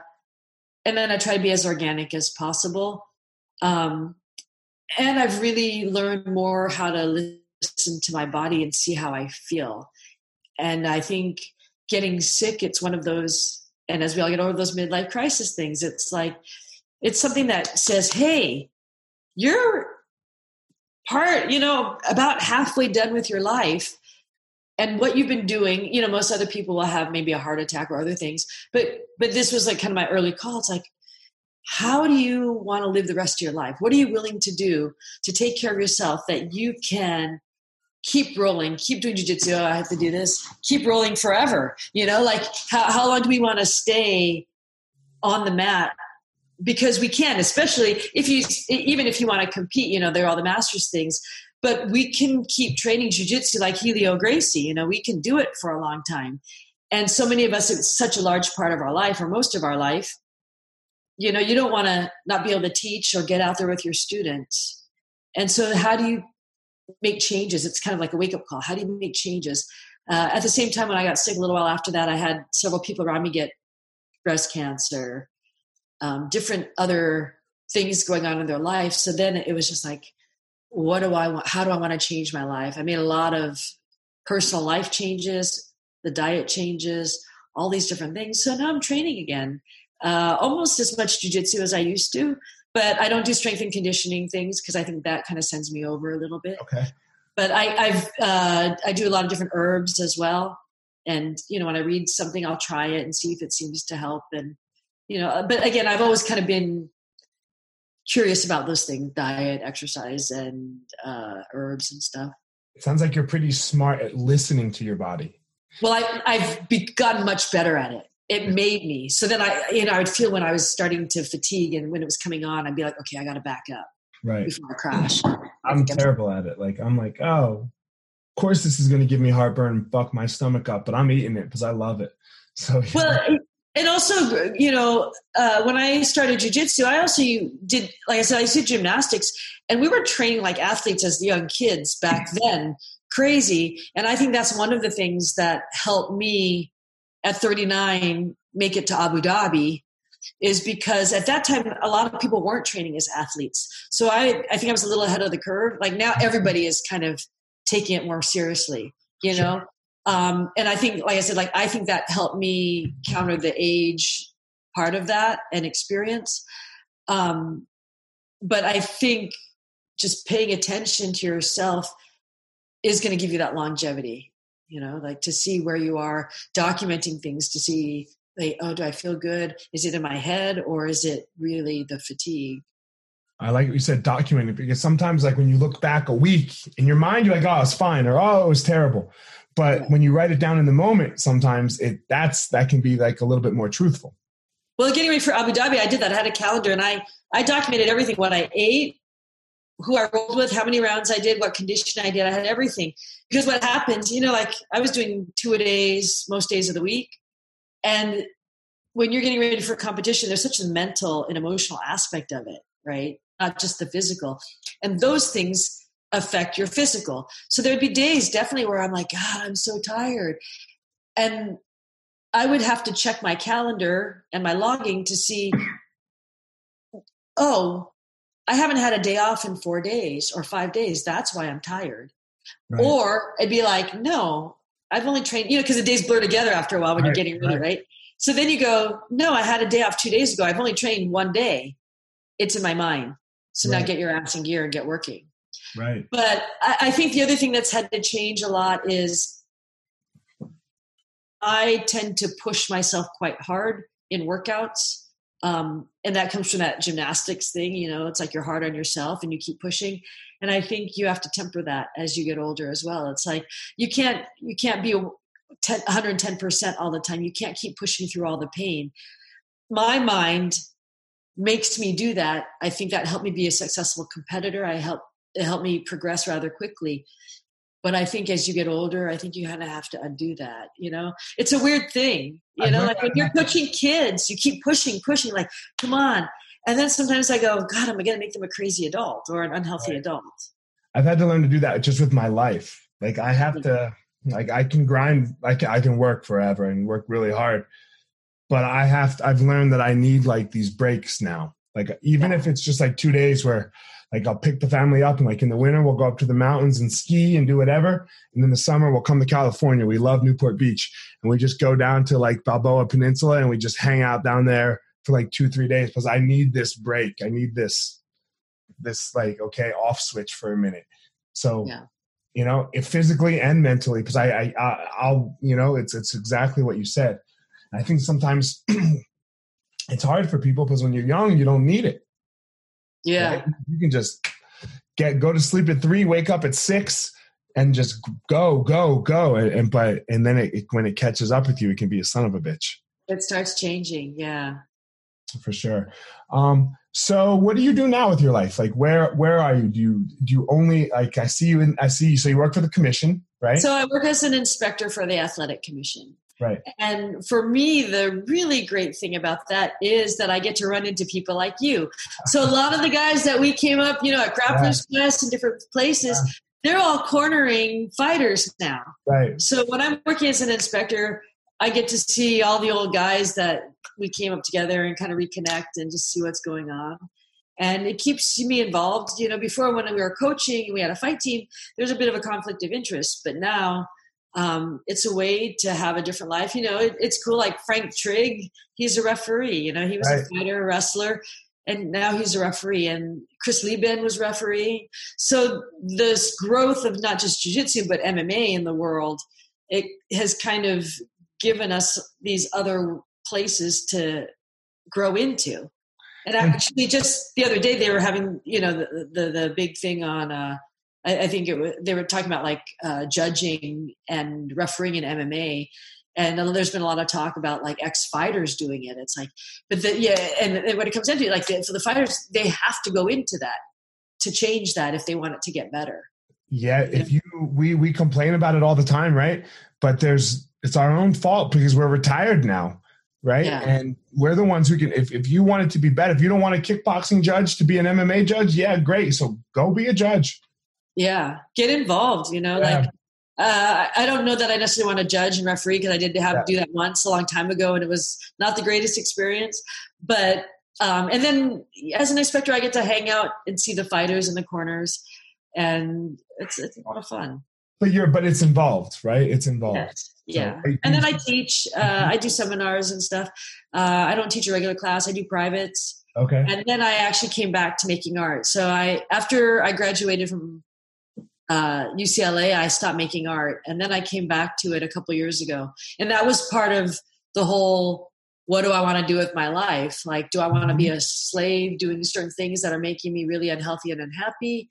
and then I tried to be as organic as possible. Um, and I've really learned more how to listen to my body and see how I feel. And I think getting sick, it's one of those and as we all get over those midlife crisis things it's like it's something that says hey you're part you know about halfway done with your life and what you've been doing you know most other people will have maybe a heart attack or other things but but this was like kind of my early call it's like how do you want to live the rest of your life what are you willing to do to take care of yourself that you can keep rolling, keep doing jujitsu. Oh, I have to do this. Keep rolling forever. You know, like how, how long do we want to stay on the mat? Because we can, especially if you, even if you want to compete, you know, they're all the masters things, but we can keep training jujitsu like Helio Gracie. You know, we can do it for a long time. And so many of us, it's such a large part of our life or most of our life. You know, you don't want to not be able to teach or get out there with your students. And so, how do you make changes. It's kind of like a wake up call. How do you make changes? Uh, at the same time, when I got sick a little while after that, I had several people around me get breast cancer, um, different other things going on in their life. So then it was just like, what do I want? How do I want to change my life? I made a lot of personal life changes, the diet changes, all these different things. So now I'm training again, uh, almost as much jujitsu as I used to, but I don't do strength and conditioning things because I think that kind of sends me over a little bit. Okay. But I, I've uh, I do a lot of different herbs as well, and you know when I read something, I'll try it and see if it seems to help. And you know, but again, I've always kind of been curious about those things: diet, exercise, and uh, herbs and stuff. It sounds like you're pretty smart at listening to your body. Well, I, I've gotten much better at it it made me. So then i you know i would feel when i was starting to fatigue and when it was coming on i'd be like okay i gotta back up right. before i crash. I'm terrible at it. Like i'm like oh of course this is going to give me heartburn and fuck my stomach up but i'm eating it because i love it. So yeah. well and also you know uh, when i started jiu-jitsu i also did like i said i did gymnastics and we were training like athletes as young kids back then. Crazy. And i think that's one of the things that helped me at 39 make it to Abu Dhabi is because at that time a lot of people weren't training as athletes. So I I think I was a little ahead of the curve. Like now everybody is kind of taking it more seriously, you know. Sure. Um, and I think, like I said, like I think that helped me counter the age part of that and experience. Um, but I think just paying attention to yourself is going to give you that longevity. You know, like to see where you are, documenting things to see, like, oh, do I feel good? Is it in my head or is it really the fatigue? I like what you said, documenting because sometimes, like when you look back a week in your mind, you're like, "Oh, it's fine," or "Oh, it was terrible." But yeah. when you write it down in the moment, sometimes it that's that can be like a little bit more truthful. Well, getting ready for Abu Dhabi, I did that. I had a calendar and I I documented everything: what I ate, who I rolled with, how many rounds I did, what condition I did. I had everything because what happens, you know, like I was doing two a days most days of the week, and when you're getting ready for competition, there's such a mental and emotional aspect of it, right? not just the physical. And those things affect your physical. So there would be days definitely where I'm like, God, I'm so tired. And I would have to check my calendar and my logging to see, oh, I haven't had a day off in four days or five days. That's why I'm tired. Right. Or it'd be like, no, I've only trained, you know, because the days blur together after a while when right. you're getting ready, right. right? So then you go, no, I had a day off two days ago. I've only trained one day. It's in my mind. So now get your ass in gear and get working. Right. But I, I think the other thing that's had to change a lot is I tend to push myself quite hard in workouts. Um, and that comes from that gymnastics thing, you know, it's like you're hard on yourself and you keep pushing. And I think you have to temper that as you get older as well. It's like you can't you can't be 10, 110% all the time. You can't keep pushing through all the pain. My mind makes me do that i think that helped me be a successful competitor i help it helped me progress rather quickly but i think as you get older i think you kind of have to undo that you know? It's a weird thing you know? like when you're coaching kids you keep pushing pushing like come on. And then sometimes i go god am i going to make them a crazy adult or an unhealthy right. adult? I've had to learn to do that just with my life. Like i have mm-hmm. to like i can grind i can, I can work forever and work really hard but I have to, I've learned that I need like these breaks now. Like even if it's just like two days where like I'll pick the family up and like in the winter we'll go up to the mountains and ski and do whatever. And in the summer we'll come to California. We love Newport Beach and we just go down to like Balboa Peninsula and we just hang out down there for like two, three days because I need this break. I need this, this like, okay, off switch for a minute. So, yeah. you know, if physically and mentally, because I, I, I'll, you know, it's, it's exactly what you said. I think sometimes it's hard for people because when you're young, you don't need it. Yeah. Right? You can just get go to sleep at three, wake up at six, and just go, go, go. And, and but and then it, it, when it catches up with you, it can be a son of a bitch. It starts changing. Yeah. For sure. Um, so what do you do now with your life? Like where where are you? Do you do you only like I see you in I see you so you work for the commission, right? So I work as an inspector for the athletic commission. Right. And for me, the really great thing about that is that I get to run into people like you. So a lot of the guys that we came up, you know, at Grapplers yeah. Quest and different places, yeah. they're all cornering fighters now. Right. So when I'm working as an inspector, I get to see all the old guys that we came up together and kind of reconnect and just see what's going on. And it keeps me involved. You know, before when we were coaching and we had a fight team, there's a bit of a conflict of interest. But now um, it's a way to have a different life. You know, it, it's cool. Like Frank Trigg, he's a referee. You know, he was right. a fighter, a wrestler, and now he's a referee. And Chris Leben was referee. So this growth of not just jiu-jitsu but MMA in the world, it has kind of given us these other places to grow into. And actually, just the other day, they were having, you know, the the, the big thing on uh, I, I think it, they were talking about like uh, judging and refereeing in MMA. And there's been a lot of talk about like ex fighters doing it. It's like, but the, yeah, and, and when it comes into it, like the, for the fighters, they have to go into that to change that if they want it to get better. Yeah, if you we we complain about it all the time, right? But there's it's our own fault because we're retired now, right? Yeah. And we're the ones who can if, if you want it to be better, if you don't want a kickboxing judge to be an MMA judge, yeah, great. So go be a judge yeah get involved you know yeah. like uh, I don't know that I necessarily want to judge and referee because I did have yeah. to do that once a long time ago, and it was not the greatest experience. But um, and then as an inspector, I get to hang out and see the fighters in the corners, and it's it's a lot of fun. But you're but it's involved, right? It's involved. Yes. Yeah, so, and then I teach. Uh, I do seminars and stuff. Uh, I don't teach a regular class. I do privates. Okay. And then I actually came back to making art. So I, after I graduated from uh, UCLA, I stopped making art, and then I came back to it a couple years ago, and that was part of the whole. What do I want to do with my life? Like, do I want to be a slave doing certain things that are making me really unhealthy and unhappy,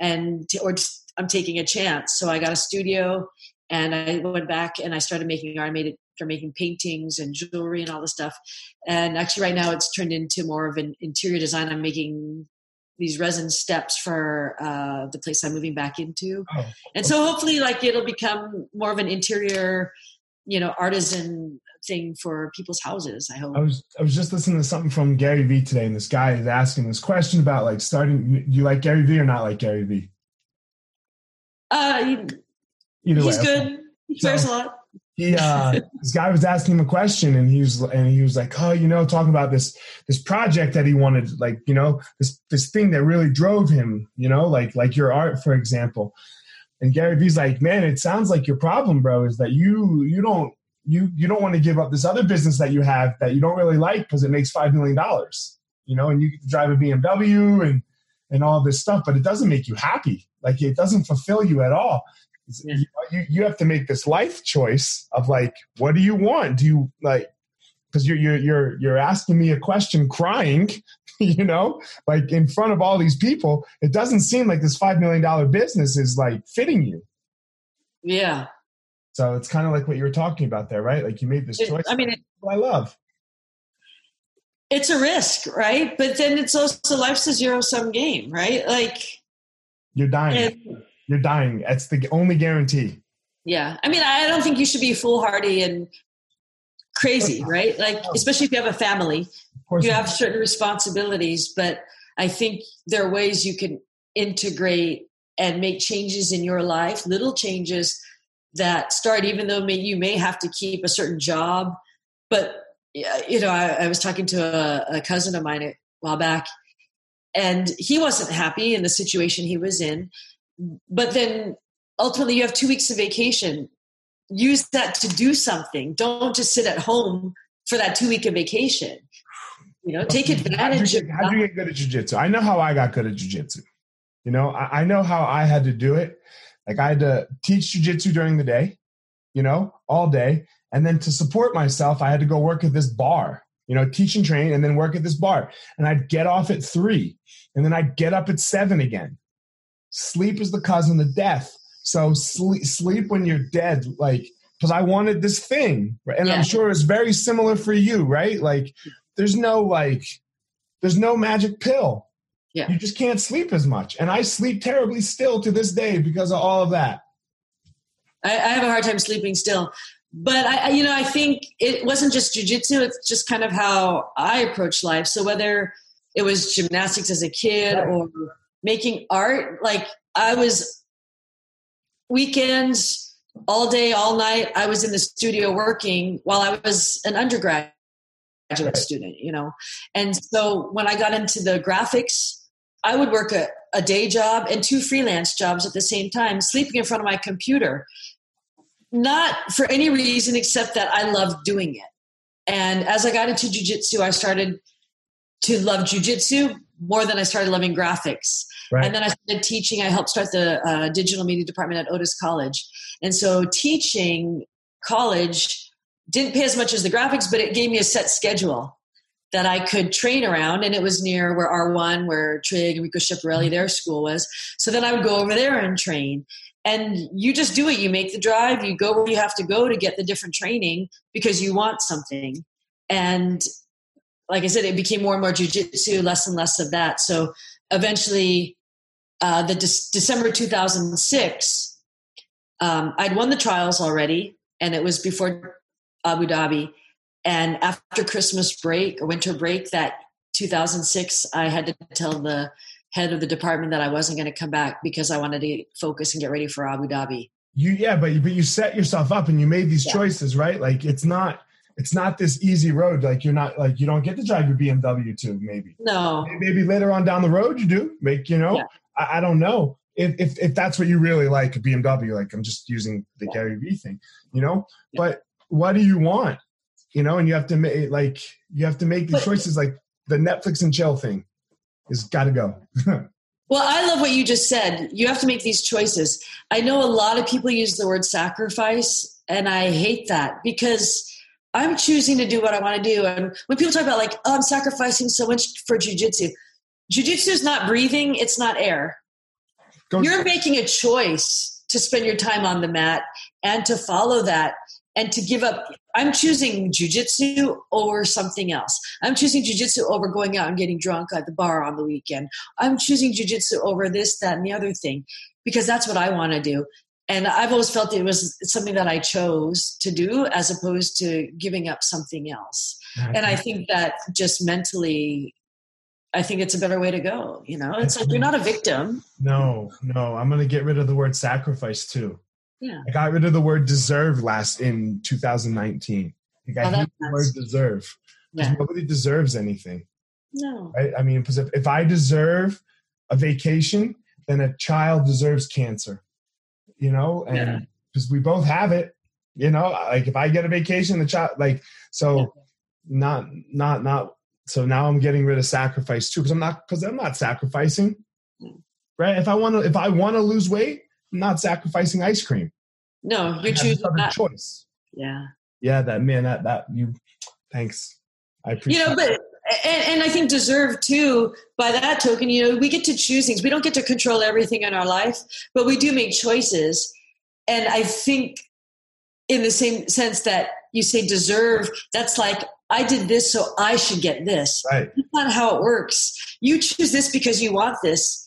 and or just, I'm taking a chance? So I got a studio, and I went back and I started making art. I made it for making paintings and jewelry and all this stuff. And actually, right now, it's turned into more of an interior design. I'm making these resin steps for uh, the place I'm moving back into, oh, and so hopefully, like it'll become more of an interior, you know, artisan thing for people's houses. I hope. I was I was just listening to something from Gary Vee today, and this guy is asking this question about like starting. Do you like Gary Vee or not like Gary Vee? Uh, he, he's way, good. Okay. He cares so, a lot he uh this guy was asking him a question and he was and he was like oh you know talking about this this project that he wanted like you know this this thing that really drove him you know like like your art for example. And gary vee's like man it sounds like your problem bro is that you you don't you you don't want to give up this other business that you have that you don't really like because it makes five million dollars you know and you drive a bmw and and all this stuff but it doesn't make you happy. Like it doesn't fulfill you at all yeah. you, you have to make this life choice of like what do you want? Do you like because you're, you're you're you're asking me a question crying you know like in front of all these people. It doesn't seem like this five million dollar business is like fitting you. Yeah. So it's kind of like what you were talking about there right? Like you made this choice i mean it, i love. It's a risk right? But then it's also life's a zero sum game right? Like you're dying you're dying. That's the only guarantee. Yeah. I mean, I don't think you should be foolhardy and crazy, right? Like, especially if you have a family, you have certain responsibilities, but I think there are ways you can integrate and make changes in your life, little changes that start, even though may, you may have to keep a certain job. But, you know, I, I was talking to a, a cousin of mine a while back, and he wasn't happy in the situation he was in but then ultimately you have two weeks of vacation. Use that to do something. Don't just sit at home for that two week of vacation. You know take advantage how do you, how do you get good at jiu-jitsu? I know how i got good at jiu-jitsu. You know I, I know how i had to do it. Like i had to teach jiu-jitsu during the day you know all day. And then to support myself i had to go work at this bar you know teach and train and then work at this bar. And i'd get off at three and then i'd get up at seven again sleep is the cousin of death. So sleep, sleep when you're dead, like because I wanted this thing, right? and yeah. I'm sure it's very similar for you, right? Like there's no like there's no magic pill. Yeah. You just can't sleep as much, and I sleep terribly still to this day because of all of that. I, I have a hard time sleeping still, but I, you know, I think it wasn't just jujitsu; it's just kind of how I approach life. So whether it was gymnastics as a kid right. or making art. Like I was weekends, all day, all night. I was in the studio working while I was an undergraduate student, you know. And so when I got into the graphics, I would work a, a day job and two freelance jobs at the same time, sleeping in front of my computer. Not for any reason except that I loved doing it. And as I got into jujitsu, I started to love jujitsu more than I started loving graphics. Right. And then I started teaching. I helped start the uh, digital media department at Otis College. And so teaching college didn't pay as much as the graphics, but it gave me a set schedule that I could train around. And it was near where R1, where Trigg and Rico Chiapparelli, mm-hmm. their school was. So then I would go over there and train. And you just do it. You make the drive, you go where you have to go to get the different training because you want something. And like I said, it became more and more jujitsu, less and less of that. So eventually uh, the De- December 2006, um, I'd won the trials already, and it was before Abu Dhabi. And after Christmas break or winter break, that 2006, I had to tell the head of the department that I wasn't going to come back because I wanted to focus and get ready for Abu Dhabi. You yeah, but but you set yourself up and you made these yeah. choices, right? Like it's not it's not this easy road. Like you're not like you don't get to drive your BMW too. Maybe no. Maybe later on down the road you do. Make you know. Yeah. I, I don't know if, if, if that's what you really like a BMW. Like I'm just using the yeah. Gary Vee thing, you know. Yeah. But what do you want? You know, and you have to make like you have to make the choices. Like the Netflix and chill thing is got to go. well, I love what you just said. You have to make these choices. I know a lot of people use the word sacrifice, and I hate that because I'm choosing to do what I want to do. And when people talk about like, oh, I'm sacrificing so much for jujitsu, jujitsu is not breathing; it's not air. Go You're making a choice to spend your time on the mat and to follow that and to give up. I'm choosing jujitsu over something else. I'm choosing jujitsu over going out and getting drunk at the bar on the weekend. I'm choosing jujitsu over this that and the other thing because that's what i want to do and i've always felt it was something that i chose to do as opposed to giving up something else okay. and i think that just mentally I think it's a better way to go. You know, it's like you're not a victim. No, no. I'm going to get rid of the word sacrifice too. Yeah. I got rid of the word deserve last in 2019. Like I oh, hate the word deserve. Yeah. Nobody deserves anything. No. Right? I mean, because if, if I deserve a vacation, then a child deserves cancer. You know, and because yeah. we both have it, you know, like if I get a vacation, the child like so yeah. not not not so now I'm getting rid of sacrifice too because I'm not because I'm not sacrificing. Mm. Right? If I want to if I want to lose weight, I'm not sacrificing ice cream. No, you're choosing other choice. Yeah. Yeah, that man, that that you. Thanks, I appreciate. You know, but and, and I think deserve too. By that token, you know, we get to choose things. We don't get to control everything in our life, but we do make choices. And I think, in the same sense that you say deserve, that's like I did this, so I should get this. Right. That's not how it works. You choose this because you want this.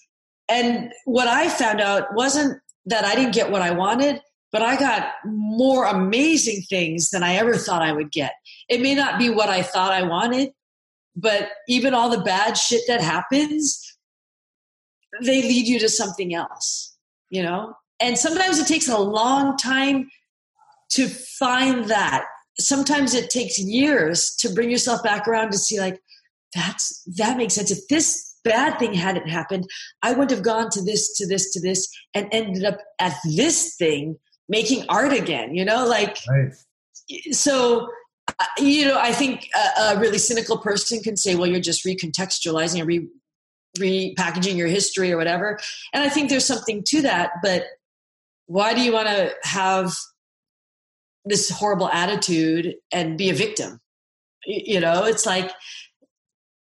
And what I found out wasn't that I didn't get what I wanted, but I got more amazing things than I ever thought I would get. It may not be what I thought I wanted, but even all the bad shit that happens, they lead you to something else, you know? And sometimes it takes a long time to find that. Sometimes it takes years to bring yourself back around to see, like, that's that makes sense. If this bad thing hadn't happened, I wouldn't have gone to this, to this, to this, and ended up at this thing making art again, you know? Like, right. so, Uh, you know, I think a, a, really cynical person can say, well, you're just recontextualizing or re, repackaging your history or whatever. And I think there's something to that, but why do you want to have this horrible attitude and be a victim? You know, it's like,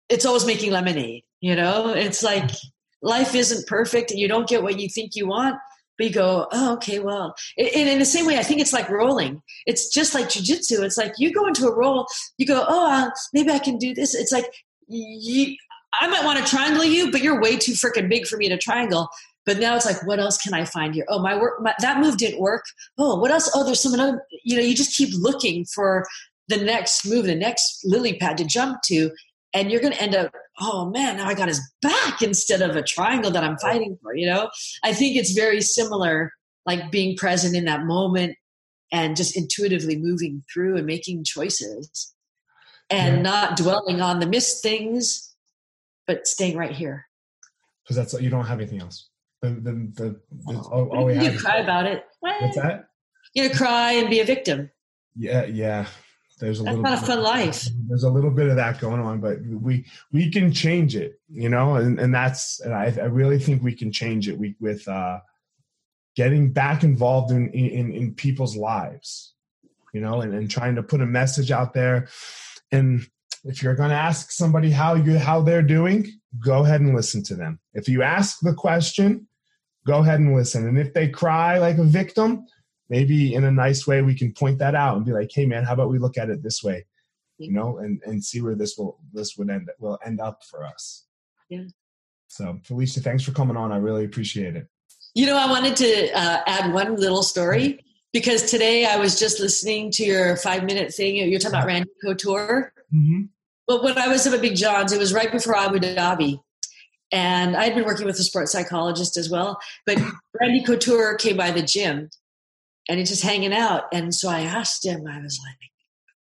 it's always making lemonade you know, it's like life isn't perfect and you don't get what you think you want, you go, oh, okay, well. And in the same way, I think it's like rolling. It's just like jujitsu. It's like you go into a roll, you go, oh, uh, maybe I can do this. It's like you, I might want to triangle you, but you're way too freaking big for me to triangle. But now it's like, what else can I find here? Oh, my work, my, that move didn't work. Oh, what else? Oh, there's some another. You know, you just keep looking for the next move, the next lily pad to jump to, and you're going to end up oh man now i got his back instead of a triangle that i'm fighting for you know? I think it's very similar like being present in that moment and just intuitively moving through and making choices and yeah. not dwelling on the missed things but staying right here. Because that's you don't have anything else. The, the, the, oh, all, all you cry about it. What's that? You're gonna cry and be a victim. Yeah yeah there's a That's little not a fun life. There's a little bit of that going on, but we we can change it, you know, and, and that's and I, I really think we can change it. We with uh, getting back involved in, in in people's lives, you know, and, and trying to put a message out there. And if you're going to ask somebody how you how they're doing, go ahead and listen to them. If you ask the question, go ahead and listen. And if they cry like a victim, maybe in a nice way we can point that out and be like hey man how about we look at it this way? You know and and see where this will this would end will end up for us. Yeah. So felicia thanks for coming on. I really appreciate it. You know i wanted to uh, add one little story because today i was just listening to your five minute thing. You're talking about randy couture. Mm-hmm. but when i was up at big john's it was right before abu dhabi. And i had been working with a sports psychologist as well but randy couture came by the gym and he's just hanging out. And so I asked him, I was like,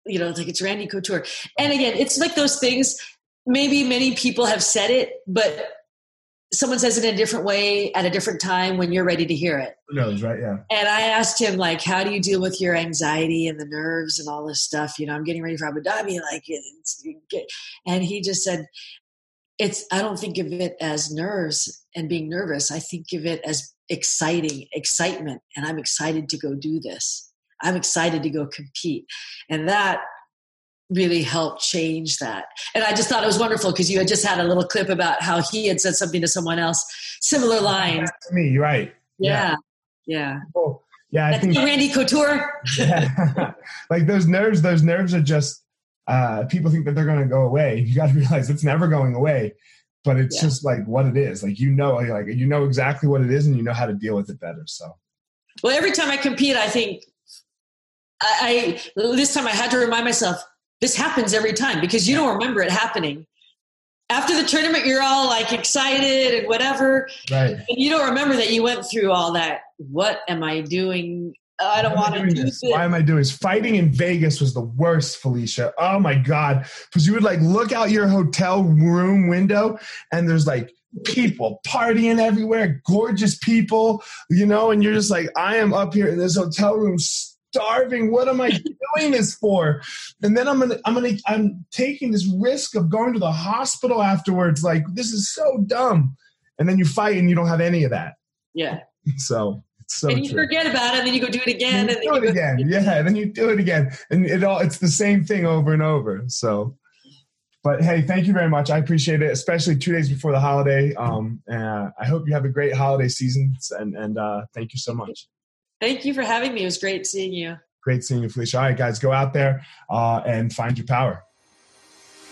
you know, like it's Randy Couture. And again, it's like those things, maybe many people have said it, but someone says it in a different way at a different time when you're ready to hear it. Who knows, right? Yeah. And I asked him, like, how do you deal with your anxiety and the nerves and all this stuff? You know, I'm getting ready for Abu Dhabi, like, and he just said, it's, I don't think of it as nerves and being nervous. I think of it as exciting, excitement. And I'm excited to go do this. I'm excited to go compete. And that really helped change that. And I just thought it was wonderful because you had just had a little clip about how he had said something to someone else, similar lines. To me, right? Yeah, yeah. Cool. Yeah, I think Randy Couture. yeah. like those nerves, those nerves are just uh, people think that they're going to go away. You got to realize it's never going away. But it's yeah. just like what it is. Like you know, like you know exactly what it is, and you know how to deal with it better. So, well, every time I compete, I think I, I this time I had to remind myself this happens every time because you don't remember it happening. After the tournament, you're all like excited and whatever. Right. And you don't remember that you went through all that. What am I doing? I don't want to do this. Why am I doing this? Fighting in Vegas was the worst, Felicia. Oh my God. Because you would like look out your hotel room window and there's like people partying everywhere, gorgeous people, you know, and you're just like, I am up here in this hotel room starving. What am I doing this for? And then I'm gonna, I'm gonna, I'm taking this risk of going to the hospital afterwards. Like this is so dumb. And then you fight and you don't have any of that. Yeah. So so and you true. forget about it, and then you go do it again, and, and do it again. Yeah, and then you do it again, and it all it's the same thing over and over. So, but hey, thank you very much. I appreciate it, especially two days before the holiday. Um, uh, I hope you have a great holiday season, and and uh, thank you so much. Thank you for having me. It was great seeing you. Great seeing you, Felicia. All right, guys, go out there uh, and find your power.